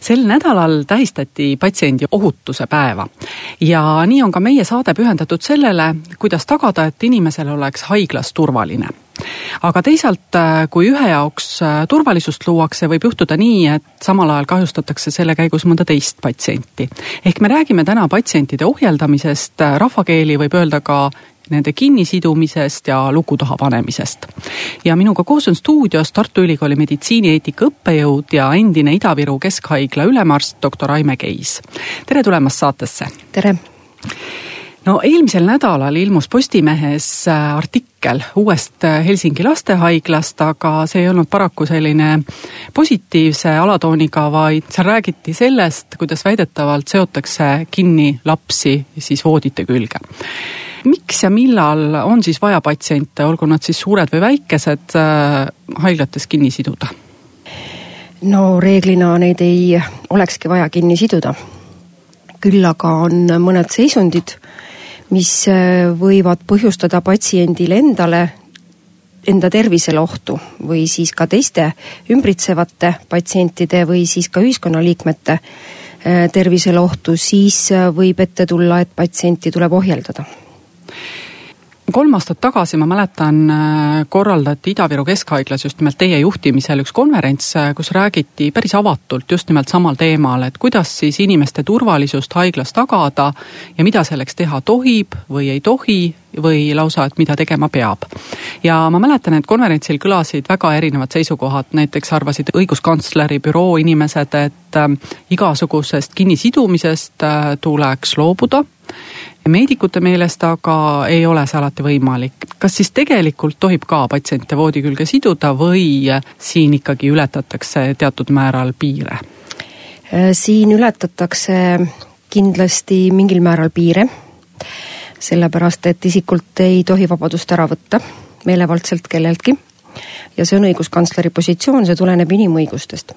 sel nädalal tähistati patsiendi ohutuse päeva ja nii on ka meie saade pühendatud sellele, kuidas tagada, et inimesel oleks haiglas turvaline aga teisalt, kui ühe jaoks turvalisust luuakse, võib juhtuda nii, et samal ajal kahjustatakse selle käigus mõnda teist patsienti. ehk me räägime täna patsientide ohjeldamisest, rahvakeeli võib öelda ka nende kinnisidumisest ja luku taha panemisest. ja minuga koos on stuudios Tartu Ülikooli meditsiinieetika õppejõud ja endine Ida-Viru Keskhaigla ülemarst doktor Aime Keis. tere tulemast saatesse! tere! no eelmisel nädalal ilmus Postimehes äh, artikkel uuest äh, Helsingi lastehaiglast, aga see ei olnud paraku selline positiivse alatooniga, vaid seal räägiti sellest, kuidas väidetavalt seotakse kinni lapsi siis voodite külge miks ja millal on siis vaja patsiente, olgu nad siis suured või väikesed, äh, haiglates kinni siduda? no reeglina neid ei olekski vaja kinni siduda. küll aga on mõned seisundid, mis äh, võivad põhjustada patsiendile endale enda tervisele ohtu või siis ka teiste ümbritsevate patsientide või siis ka ühiskonnaliikmete äh, tervisele ohtu, siis võib ette tulla, et patsienti tuleb ohjeldada kolm aastat tagasi, ma mäletan, äh, korraldati Ida-Viru Keskhaiglas just nimelt teie juhtimisel üks konverents, äh, kus räägiti päris avatult just nimelt samal teemal, et kuidas siis inimeste turvalisust haiglas tagada ja mida selleks teha tohib või ei tohi või lausa, et mida tegema peab. ja ma mäletan, et konverentsil kõlasid väga erinevad seisukohad, näiteks arvasid õiguskantsleri büroo inimesed, et äh, igasugusest kinnisidumisest tuleks loobuda meedikute meelest aga ei ole see alati võimalik. kas siis tegelikult tohib ka patsiente voodi külge siduda või siin ikkagi ületatakse teatud määral piire? Äh, siin ületatakse kindlasti mingil määral piire, sellepärast et isikult ei tohi vabadust ära võtta meelevaldselt kelleltki ja see on õiguskantsleri positsioon, see tuleneb inimõigustest.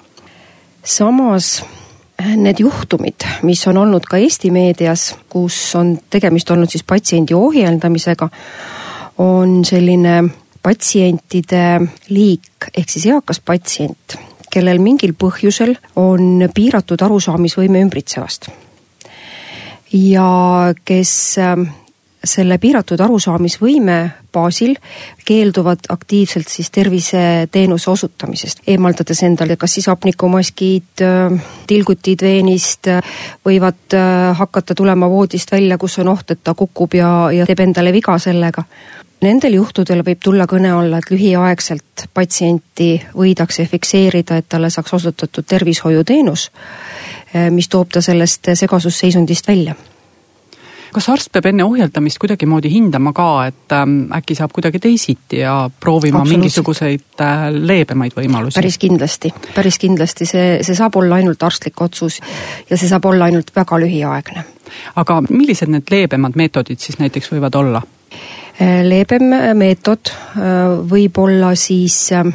samas need juhtumid, mis on olnud ka Eesti meedias, kus on tegemist olnud siis patsiendi ohjeldamisega, on selline patsientide liik ehk siis eakas patsient, kellel mingil põhjusel on piiratud arusaamisvõime ümbritsevast. ja kes selle piiratud arusaamisvõime baasil keelduvad aktiivselt siis terviseteenuse osutamisest, eemaldades endale kas siis hapnikumaskid, tilgutid veenist, võivad äh, hakata tulema voodist välja, kus on oht, et ta kukub ja, ja teeb endale viga sellega. Nendel juhtudel võib tulla kõne alla, et lühiaegselt patsienti võidakse fikseerida, et talle saaks osutatud tervishoiuteenus, äh, mis toob ta sellest segasusseisundist välja kas arst peab enne ohjeldamist kuidagimoodi hindama ka, et ähm, äkki saab kuidagi teisiti ja proovima mingisuguseid äh, leebemaid võimalusi? päris kindlasti, päris kindlasti, see, see saab olla ainult arstlik otsus ja see saab olla ainult väga lühiaegne. aga millised need leebemad meetodid siis näiteks võivad olla? Äh, leebem meetod äh, võib olla siis äh,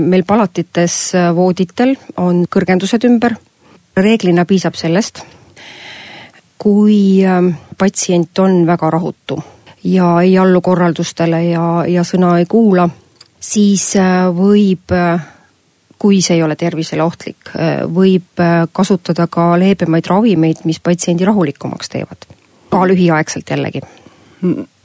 meil palatites vooditel on kõrgendused ümber, reeglina piisab sellest kui ähm, patsient on väga rahutu ja ei allu korraldustele ja, ja sõna ei kuula, siis äh, võib, äh, kui see ei ole tervisele ohtlik, äh, võib kasutada ka leebemaid ravimeid, mis patsiendi rahulikumaks teevad. ka lühiaegselt jällegi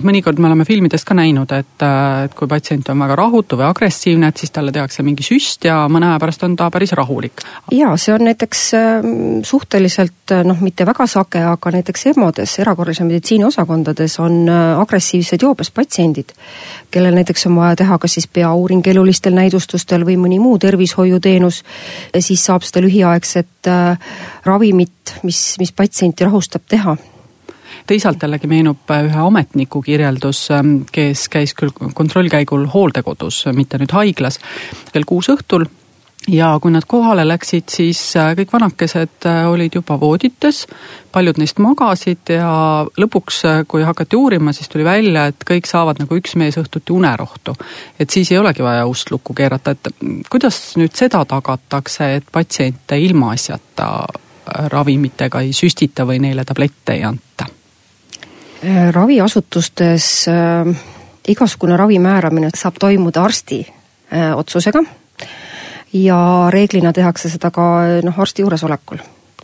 mõnikord me oleme filmidest ka näinud, et, et kui patsient on väga rahutu või agressiivne, et siis talle tehakse mingi süst ja mõne aja pärast on ta päris rahulik. ja see on näiteks ähm, suhteliselt noh, mitte väga sage, aga näiteks EMO-des, erakorralise meditsiini osakondades on äh, agressiivsed joobes patsiendid, kellel näiteks on vaja teha kas siis peauuring elulistel näidustustel või mõni muu tervishoiuteenus, siis saab seda lühiaegset äh, ravimit, mis, mis patsienti rahustab, teha teisalt jällegi meenub äh, ühe ametniku kirjeldus, ähm, kes käis küll kontrollkäigul hooldekodus, mitte nüüd haiglas, kell kuus õhtul ja kui nad kohale läksid, siis äh, kõik vanakesed äh, olid juba voodites, paljud neist magasid ja lõpuks, äh, kui hakati uurima, siis tuli välja, et kõik saavad nagu üks mees õhtuti unerohtu. et siis ei olegi vaja ust lukku keerata, et kuidas nüüd seda tagatakse, et patsiente ilmaasjata ravimitega ei süstita või neile tablette ei anta? Raviasutustes äh, igasugune ravi määramine saab toimuda arsti äh, otsusega ja reeglina tehakse seda ka noh, arsti juuresolekul.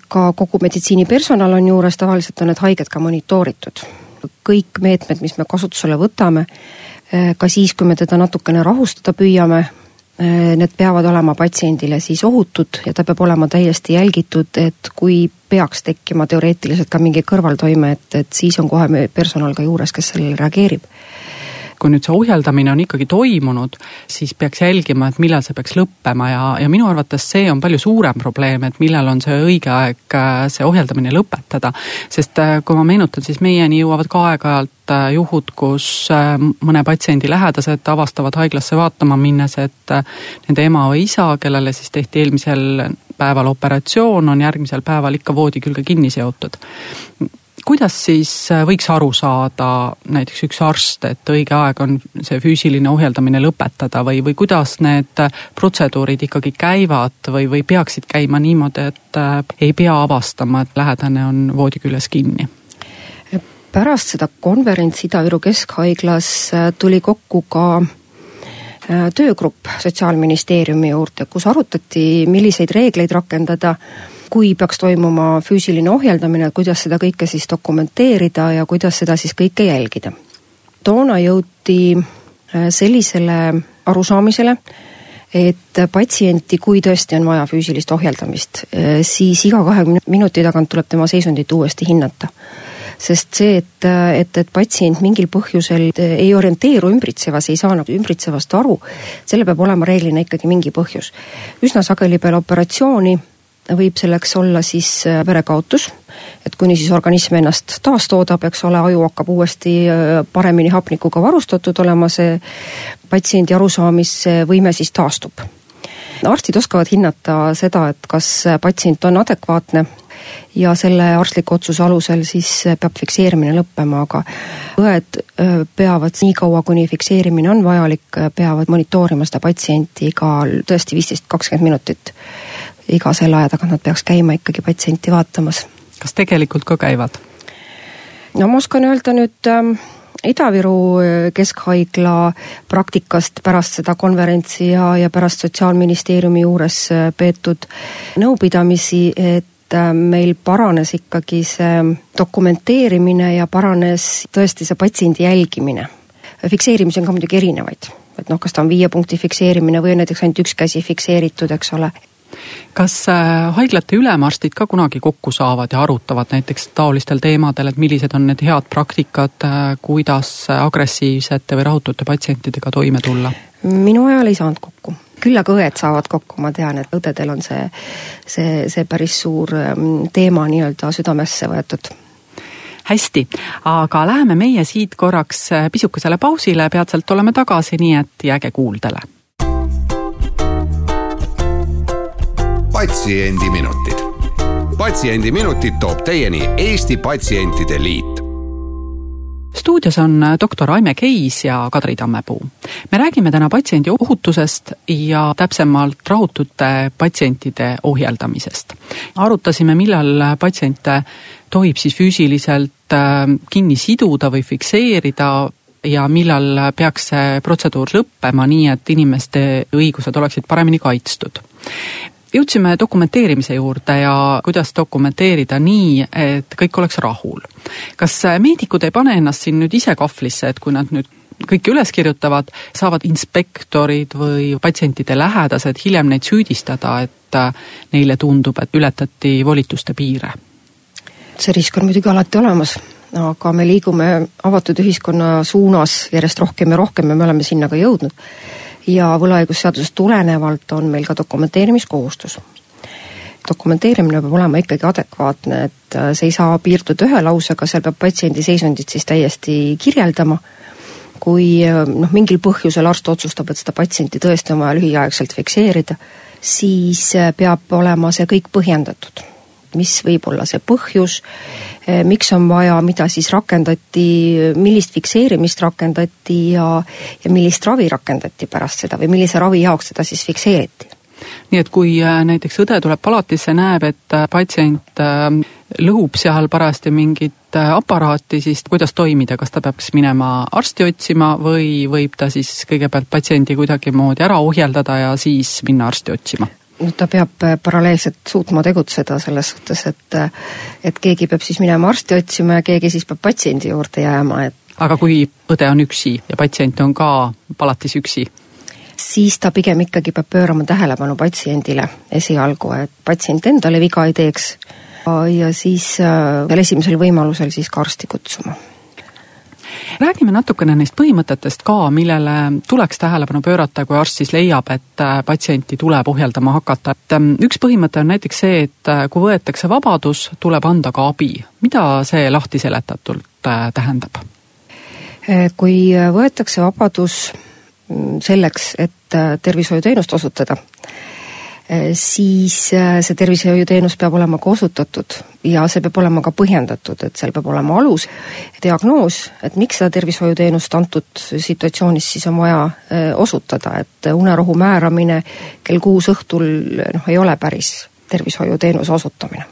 ka kogu meditsiinipersonal on juures, tavaliselt on need haiged ka monitooritud. kõik meetmed, mis me kasutusele võtame, ka siis, kui me teda natukene rahustada püüame, need peavad olema patsiendile siis ohutud ja ta peab olema täiesti jälgitud, et kui peaks tekkima teoreetiliselt ka mingi kõrvaltoime, et, et siis on kohe personal ka juures, kes sellele reageerib kui nüüd see ohjeldamine on ikkagi toimunud, siis peaks jälgima, et millal see peaks lõppema ja, ja minu arvates see on palju suurem probleem, et millal on see õige aeg äh, see ohjeldamine lõpetada. sest äh, kui ma meenutan, siis meieni jõuavad ka aeg-ajalt äh, juhud, kus mõne patsiendi lähedased avastavad haiglasse vaatama minnes, et nende ema või isa, kellele siis tehti eelmisel päeval operatsioon, on järgmisel päeval ikka voodi külge kinni seotud kuidas siis äh, võiks aru saada näiteks üks arst, et õige aeg on see füüsiline ohjeldamine lõpetada või, või kuidas need äh, protseduurid ikkagi käivad või, või peaksid käima niimoodi, et äh, ei pea avastama, et lähedane on voodi küljes kinni? pärast seda konverentsi Ida-Viru Keskhaiglas tuli kokku ka töögrupp Sotsiaalministeeriumi juurde, kus arutati, milliseid reegleid rakendada kui peaks toimuma füüsiline ohjeldamine, kuidas seda kõike siis dokumenteerida ja kuidas seda siis kõike jälgida. toona jõuti äh, sellisele arusaamisele, et patsienti, kui tõesti on vaja füüsilist ohjeldamist, äh, siis iga kahekümne minuti tagant tuleb tema seisundit uuesti hinnata sest see, et, et, et patsient mingil põhjusel ei orienteeru ümbritsevas, ei saa nagu ümbritsevast aru, sellel peab olema reeglina ikkagi mingi põhjus. üsna sageli peale operatsiooni võib selleks olla siis äh, verekaotus, et kuni siis organism ennast taastoodab, eks ole, aju hakkab uuesti äh, paremini hapnikuga varustatud olema, see patsiendi arusaamisvõime siis taastub. arstid oskavad hinnata seda, et kas patsient on adekvaatne ja selle arstliku otsuse alusel siis peab fikseerimine lõppema, aga õed äh, peavad nii kaua, kuni fikseerimine on vajalik, peavad monitoorima seda patsienti ka tõesti viisteist, kakskümmend minutit iga selle aja tagant nad peaks käima ikkagi patsienti vaatamas. kas tegelikult ka käivad? no ma oskan öelda nüüd ähm, Ida-Viru äh, Keskhaigla praktikast pärast seda konverentsi ja, ja pärast Sotsiaalministeeriumi juures äh, peetud nõupidamisi, et äh, meil paranes ikkagi see dokumenteerimine ja paranes tõesti see patsiendi jälgimine. fikseerimisi on ka muidugi erinevaid, et noh, kas ta on viie punkti fikseerimine või on näiteks ainult üks käsi fikseeritud, eks ole kas äh, haiglate ülemarstid ka kunagi kokku saavad ja arutavad näiteks taolistel teemadel, et millised on need head praktikad, äh, kuidas agressiivsete või rahutute patsientidega toime tulla? minu ajal ei saanud kokku küll aga õed saavad kokku, ma tean, et õdedel on see, see, see päris suur ähm, teema nii-öelda südamesse võetud. Hästi, aga läheme meie siit korraks äh, pisukesele pausile, peatselt oleme tagasi, nii et jääge kuuldele. Patsiendiminutid. patsiendiminutid toob teieni Eesti Patsientide Liit stuudios on doktor Aime Keis ja Kadri Tammepuu. me räägime täna patsiendi ohutusest ja täpsemalt rahutute patsientide ohjeldamisest. arutasime, millal patsiente tohib siis füüsiliselt äh, kinni siduda või fikseerida ja millal peaks see protseduur lõppema, nii et inimeste õigused oleksid paremini kaitstud jõudsime dokumenteerimise juurde ja kuidas dokumenteerida nii, et kõik oleks rahul. kas meedikud ei pane ennast siin nüüd ise kahvlisse, et kui nad nüüd kõike üles kirjutavad, saavad inspektorid või patsientide lähedased hiljem neid süüdistada, et neile tundub, et ületati volituste piire? see risk on muidugi alati olemas, aga me liigume avatud ühiskonna suunas järjest rohkem ja rohkem ja me oleme sinna ka jõudnud ja võlaõigusseadusest tulenevalt on meil ka dokumenteerimiskohustus. dokumenteerimine peab olema ikkagi adekvaatne, et äh, see ei saa piirduda ühe lausega, seal peab patsiendi seisundit siis täiesti kirjeldama. kui äh, noh, mingil põhjusel arst otsustab, et seda patsienti tõesti on vaja lühiaegselt fikseerida, siis peab olema see kõik põhjendatud. Mis võib olla see põhjus, miks on vaja, mida siis rakendati, millist fikseerimist rakendati ja, ja millist ravi rakendati pärast seda või millise ravi jaoks seda siis fikseeriti nii et kui äh, näiteks õde tuleb palatisse, näeb, et äh, patsient äh, lõhub seal parajasti mingit aparaati, siis kuidas toimida, kas ta peaks minema arsti otsima või võib ta siis kõigepealt patsiendi kuidagimoodi ära ohjeldada ja siis minna arsti otsima? Ta peab paralleelselt suutma tegutseda selles suhtes, et et keegi peab siis minema arsti otsima ja keegi siis peab patsiendi juurde jääma, et aga kui õde on üksi ja patsient on ka palatis üksi? siis ta pigem ikkagi peab pöörama tähelepanu patsiendile esialgu, et patsient endale viga ei teeks ja siis äh, veel esimesel võimalusel siis ka arsti kutsuma räägime natukene neist põhimõtetest ka, millele tuleks tähelepanu pöörata, kui arst siis leiab, et äh, patsienti tuleb ohjeldama hakata, et ähm, üks põhimõte on näiteks see, et äh, kui võetakse vabadus, tuleb anda ka abi. mida see lahti seletatult tähendab? kui võetakse vabadus selleks, et äh, tervishoiuteenust osutada, äh, siis äh, see tervishoiuteenus peab olema ka osutatud ja see peab olema ka põhjendatud, et seal peab olema alus, diagnoos, et miks seda tervishoiuteenust antud situatsioonis siis on vaja osutada, et unerohu määramine kell kuus õhtul noh, ei ole päris tervishoiuteenuse osutamine.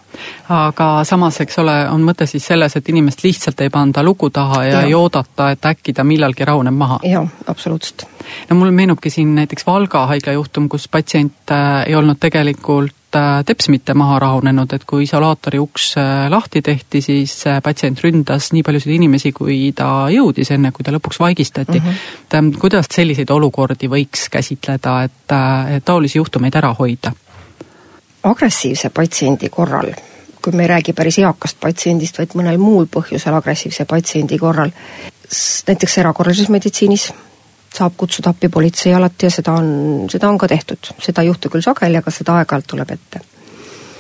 aga samas, eks ole, on mõte siis selles, et inimest lihtsalt ei panda luku taha ja, ja. ei oodata, et äkki ta millalgi rahuneb maha? jah, absoluutselt. no mul meenubki siin näiteks Valga haigla juhtum, kus patsient äh, ei olnud tegelikult äh, teps mitte maha rahunenud, et kui isolaatori uks äh, lahti tehti, siis patsient ründas nii paljusid inimesi, kui ta jõudis, enne kui ta lõpuks vaigistati mm. -hmm. et kuidas selliseid olukordi võiks käsitleda, et, et taolisi juhtumeid ära hoida? Agressiivse patsiendi korral, kui me ei räägi päris eakast patsiendist, vaid mõnel muul põhjusel agressiivse patsiendi korral, näiteks erakorralises meditsiinis saab kutsuda appi politsei alati ja seda on, seda on ka tehtud. seda ei juhtu küll sageli, aga seda aeg-ajalt tuleb ette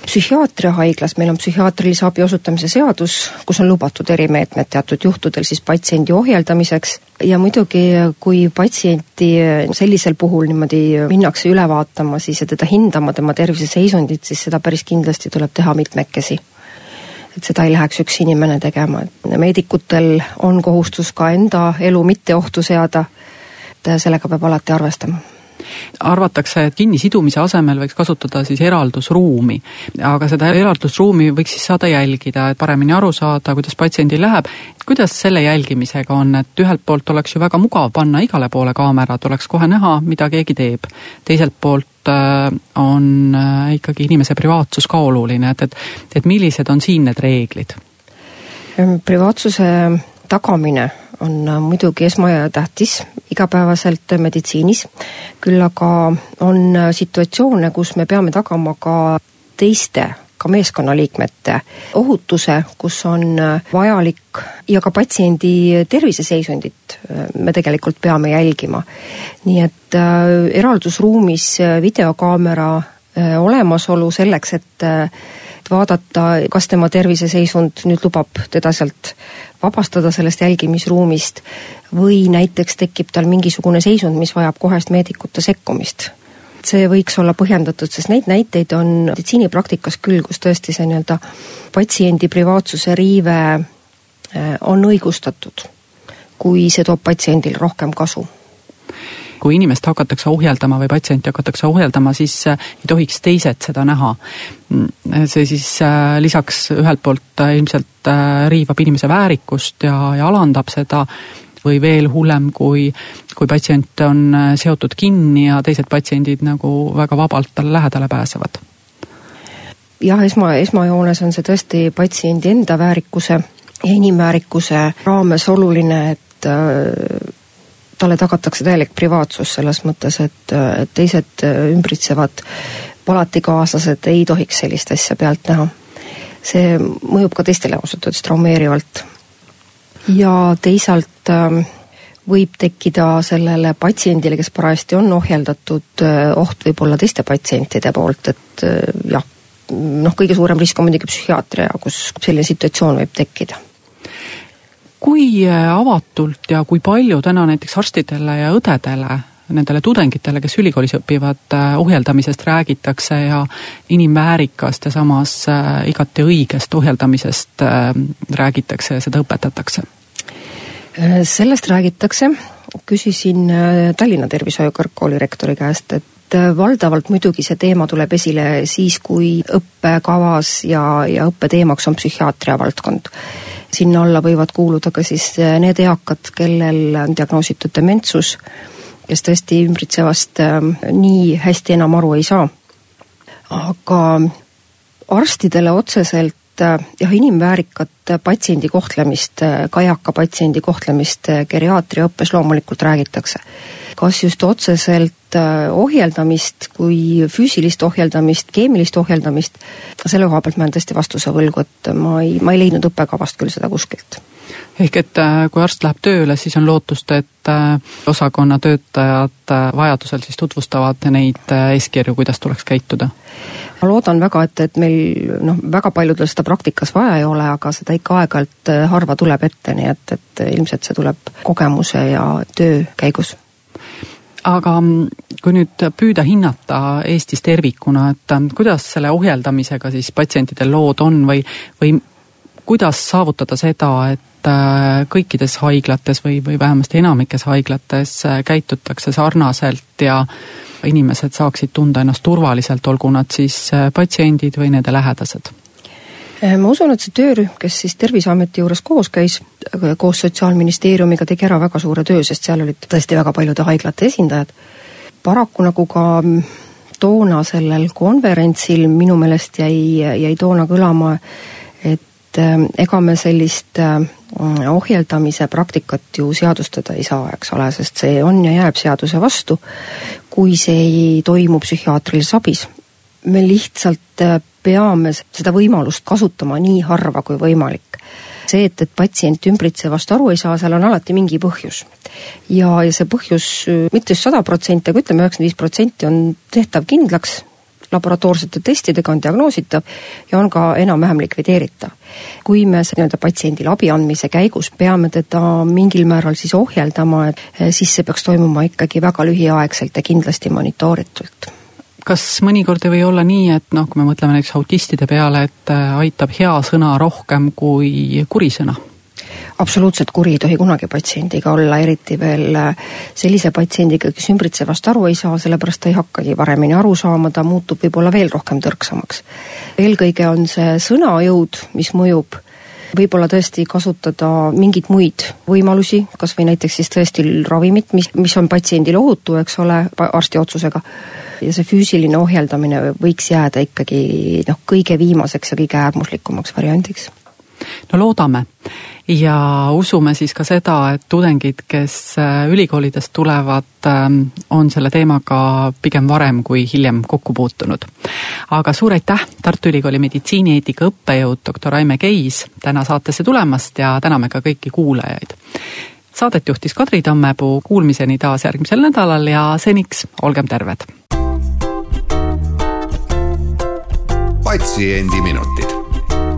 psühhiaatriahaiglas meil on psühhiaatrilise abi osutamise seadus, kus on lubatud erimeetmed teatud juhtudel siis patsiendi ohjeldamiseks. Ja muidugi, kui patsienti sellisel puhul niimoodi minnakse üle vaatama siis ja teda hindama, tema terviseseisundit, siis seda päris kindlasti tuleb teha mitmekesi. Et seda ei läheks üks inimene tegema, et meedikutel on kohustus ka enda elu mitte ohtu seada, et sellega peab alati arvestama arvatakse, et kinnisidumise asemel võiks kasutada siis eraldusruumi. aga seda eraldusruumi võiks siis saada jälgida, et paremini aru saada, kuidas patsiendil läheb. kuidas selle jälgimisega on, et ühelt poolt oleks ju väga mugav panna igale poole kaamerad, oleks kohe näha, mida keegi teeb. teiselt poolt äh, on äh, ikkagi inimese privaatsus ka oluline, et, et, et millised on siin need reeglid? privaatsuse tagamine on äh, muidugi esmatähtis igapäevaselt meditsiinis, küll aga on äh, situatsioone, kus me peame tagama ka teiste ka meeskonnaliikmete ohutuse, kus on äh, vajalik ja ka patsiendi terviseseisundit me tegelikult peame jälgima. nii et eraldusruumis videokaamera olemasolu selleks, et et vaadata, kas tema terviseseisund nüüd lubab teda sealt vabastada sellest jälgimisruumist või näiteks tekib tal mingisugune seisund, mis vajab kohest meedikute sekkumist. See võiks olla põhjendatud, sest neid näiteid on meditsiinipraktikas küll, kus tõesti see nii-öelda patsiendi privaatsuse riive äh, on õigustatud, kui see toob patsiendile rohkem kasu kui inimest hakatakse ohjeldama või patsienti hakatakse ohjeldama, siis äh, ei tohiks teised seda näha. Mm, see siis äh, lisaks ühelt poolt äh, ilmselt riivab inimese väärikust ja, ja alandab seda, või veel hullem, kui, kui patsient on seotud kinni ja teised patsiendid nagu väga vabalt talle lähedale pääsevad jah, esma, esmajoones on see tõesti patsiendi enda väärikuse ja inimväärikuse raames oluline, et talle tagatakse täielik privaatsus selles mõttes, et, teised ümbritsevad palatikaaslased ei tohiks sellist asja pealt näha. see mõjub ka teistele ausalt öeldes traumeerivalt. ja teisalt ähm, võib tekkida sellele patsiendile, kes parajasti on ohjeldatud, äh, oht võib-olla teiste patsientide poolt, et äh, jah, noh, kõige suurem risk on muidugi psühhiaatria, kus selline situatsioon võib tekkida kui äh, avatult ja kui palju täna näiteks arstidele ja õdedele nendele tudengitele, kes ülikoolis õpivad, äh, ohjeldamisest räägitakse ja inimväärikast ja samas äh, igati õigest ohjeldamisest räägitakse ja seda õpetatakse? sellest räägitakse, küsisin Tallinna Tervishoiu Kõrgkooli rektori käest, et valdavalt muidugi see teema tuleb esile siis, kui õppekavas ja, ja õppeteemaks on psühhiaatria valdkond sinna alla võivad kuuluda ka siis eh, need eakad, kellel on diagnoositud dementsus, kes tõesti ümbritsevast eh, nii hästi enam aru ei saa. aga arstidele otseselt eh, jah, inimväärikat patsiendi kohtlemist, ka eaka patsiendi kohtlemist geriaatria õppes loomulikult räägitakse kas just otseselt äh, ohjeldamist kui füüsilist ohjeldamist, keemilist ohjeldamist, selle koha pealt ma jään tõesti vastuse võlgu, et ma ei, ma ei leidnud õppekavast küll seda kuskilt ehk et äh, kui arst läheb tööle, siis on lootust, et äh, osakonna töötajad vajadusel siis tutvustavad neid eeskirju, kuidas tuleks käituda? ma loodan väga, et, et meil noh, väga paljudel seda praktikas vaja ei ole, aga seda ikka aeg-ajalt harva tuleb ette, nii et, et ilmselt see tuleb kogemuse ja töö käigus aga kui nüüd püüda hinnata Eestis tervikuna, et ähm, kuidas selle ohjeldamisega siis patsientidel lood on või, või kuidas saavutada seda, et äh, kõikides haiglates või, või vähemasti enamikes haiglates äh, käitutakse sarnaselt ja inimesed saaksid tunda ennast turvaliselt, olgu nad siis äh, patsiendid või nende lähedased? Äh, ma usun, et see töörühm, kes siis Terviseameti juures koos käis, koos Sotsiaalministeeriumiga, tegi ära väga suure töö, sest seal olid tõesti väga paljude haiglate esindajad. paraku nagu ka mm, toona sellel konverentsil minu meelest jäi, jäi toona kõlama, et äh, ega me sellist äh, ohjeldamise praktikat ju seadustada ei saa, eks ole, sest see on ja jääb seaduse vastu, kui see ei toimu psühhiaatrilises abis. Me lihtsalt peame seda võimalust kasutama nii harva kui võimalik. see, et, et patsient ümbritsevast aru ei saa, seal on alati mingi põhjus. ja, ja see põhjus mitte just sada protsenti, aga ütleme, üheksakümmend viis protsenti on tehtav kindlaks, laboratoorsete testidega on diagnoositav ja on ka enam-vähem likvideeritav. kui me nii-öelda patsiendile abi andmise käigus peame teda mingil määral siis ohjeldama, et siis see peaks toimuma ikkagi väga lühiaegselt ja kindlasti monitooritult kas mõnikord ei või olla nii, et noh, kui me mõtleme näiteks autistide peale, et äh, aitab hea sõna rohkem kui kuri sõna? absoluutselt kuri ei tohi kunagi patsiendiga olla, eriti veel äh, sellise patsiendiga, kes ümbritsevast aru ei saa, sellepärast ta ei hakkagi paremini aru saama, ta muutub võib-olla veel rohkem tõrksamaks. eelkõige on see sõnajõud, mis mõjub võib-olla tõesti kasutada mingeid muid võimalusi, kas või näiteks siis tõesti ravimit, mis, mis on patsiendile ohutu, eks ole, arsti otsusega. ja see füüsiline ohjeldamine võiks jääda ikkagi noh, kõige viimaseks ja kõige äärmuslikumaks variandiks no loodame ja usume siis ka seda, et tudengid, kes äh, ülikoolidest tulevad, ähm, on selle teemaga pigem varem kui hiljem kokku puutunud. aga suur aitäh, Tartu Ülikooli meditsiinieetika õppejõud doktor Aime Keis täna saatesse tulemast ja täname ka kõiki kuulajaid. Saadet juhtis Kadri Tammepuu, kuulmiseni taas järgmisel nädalal ja seniks olgem terved. patsiendiminutid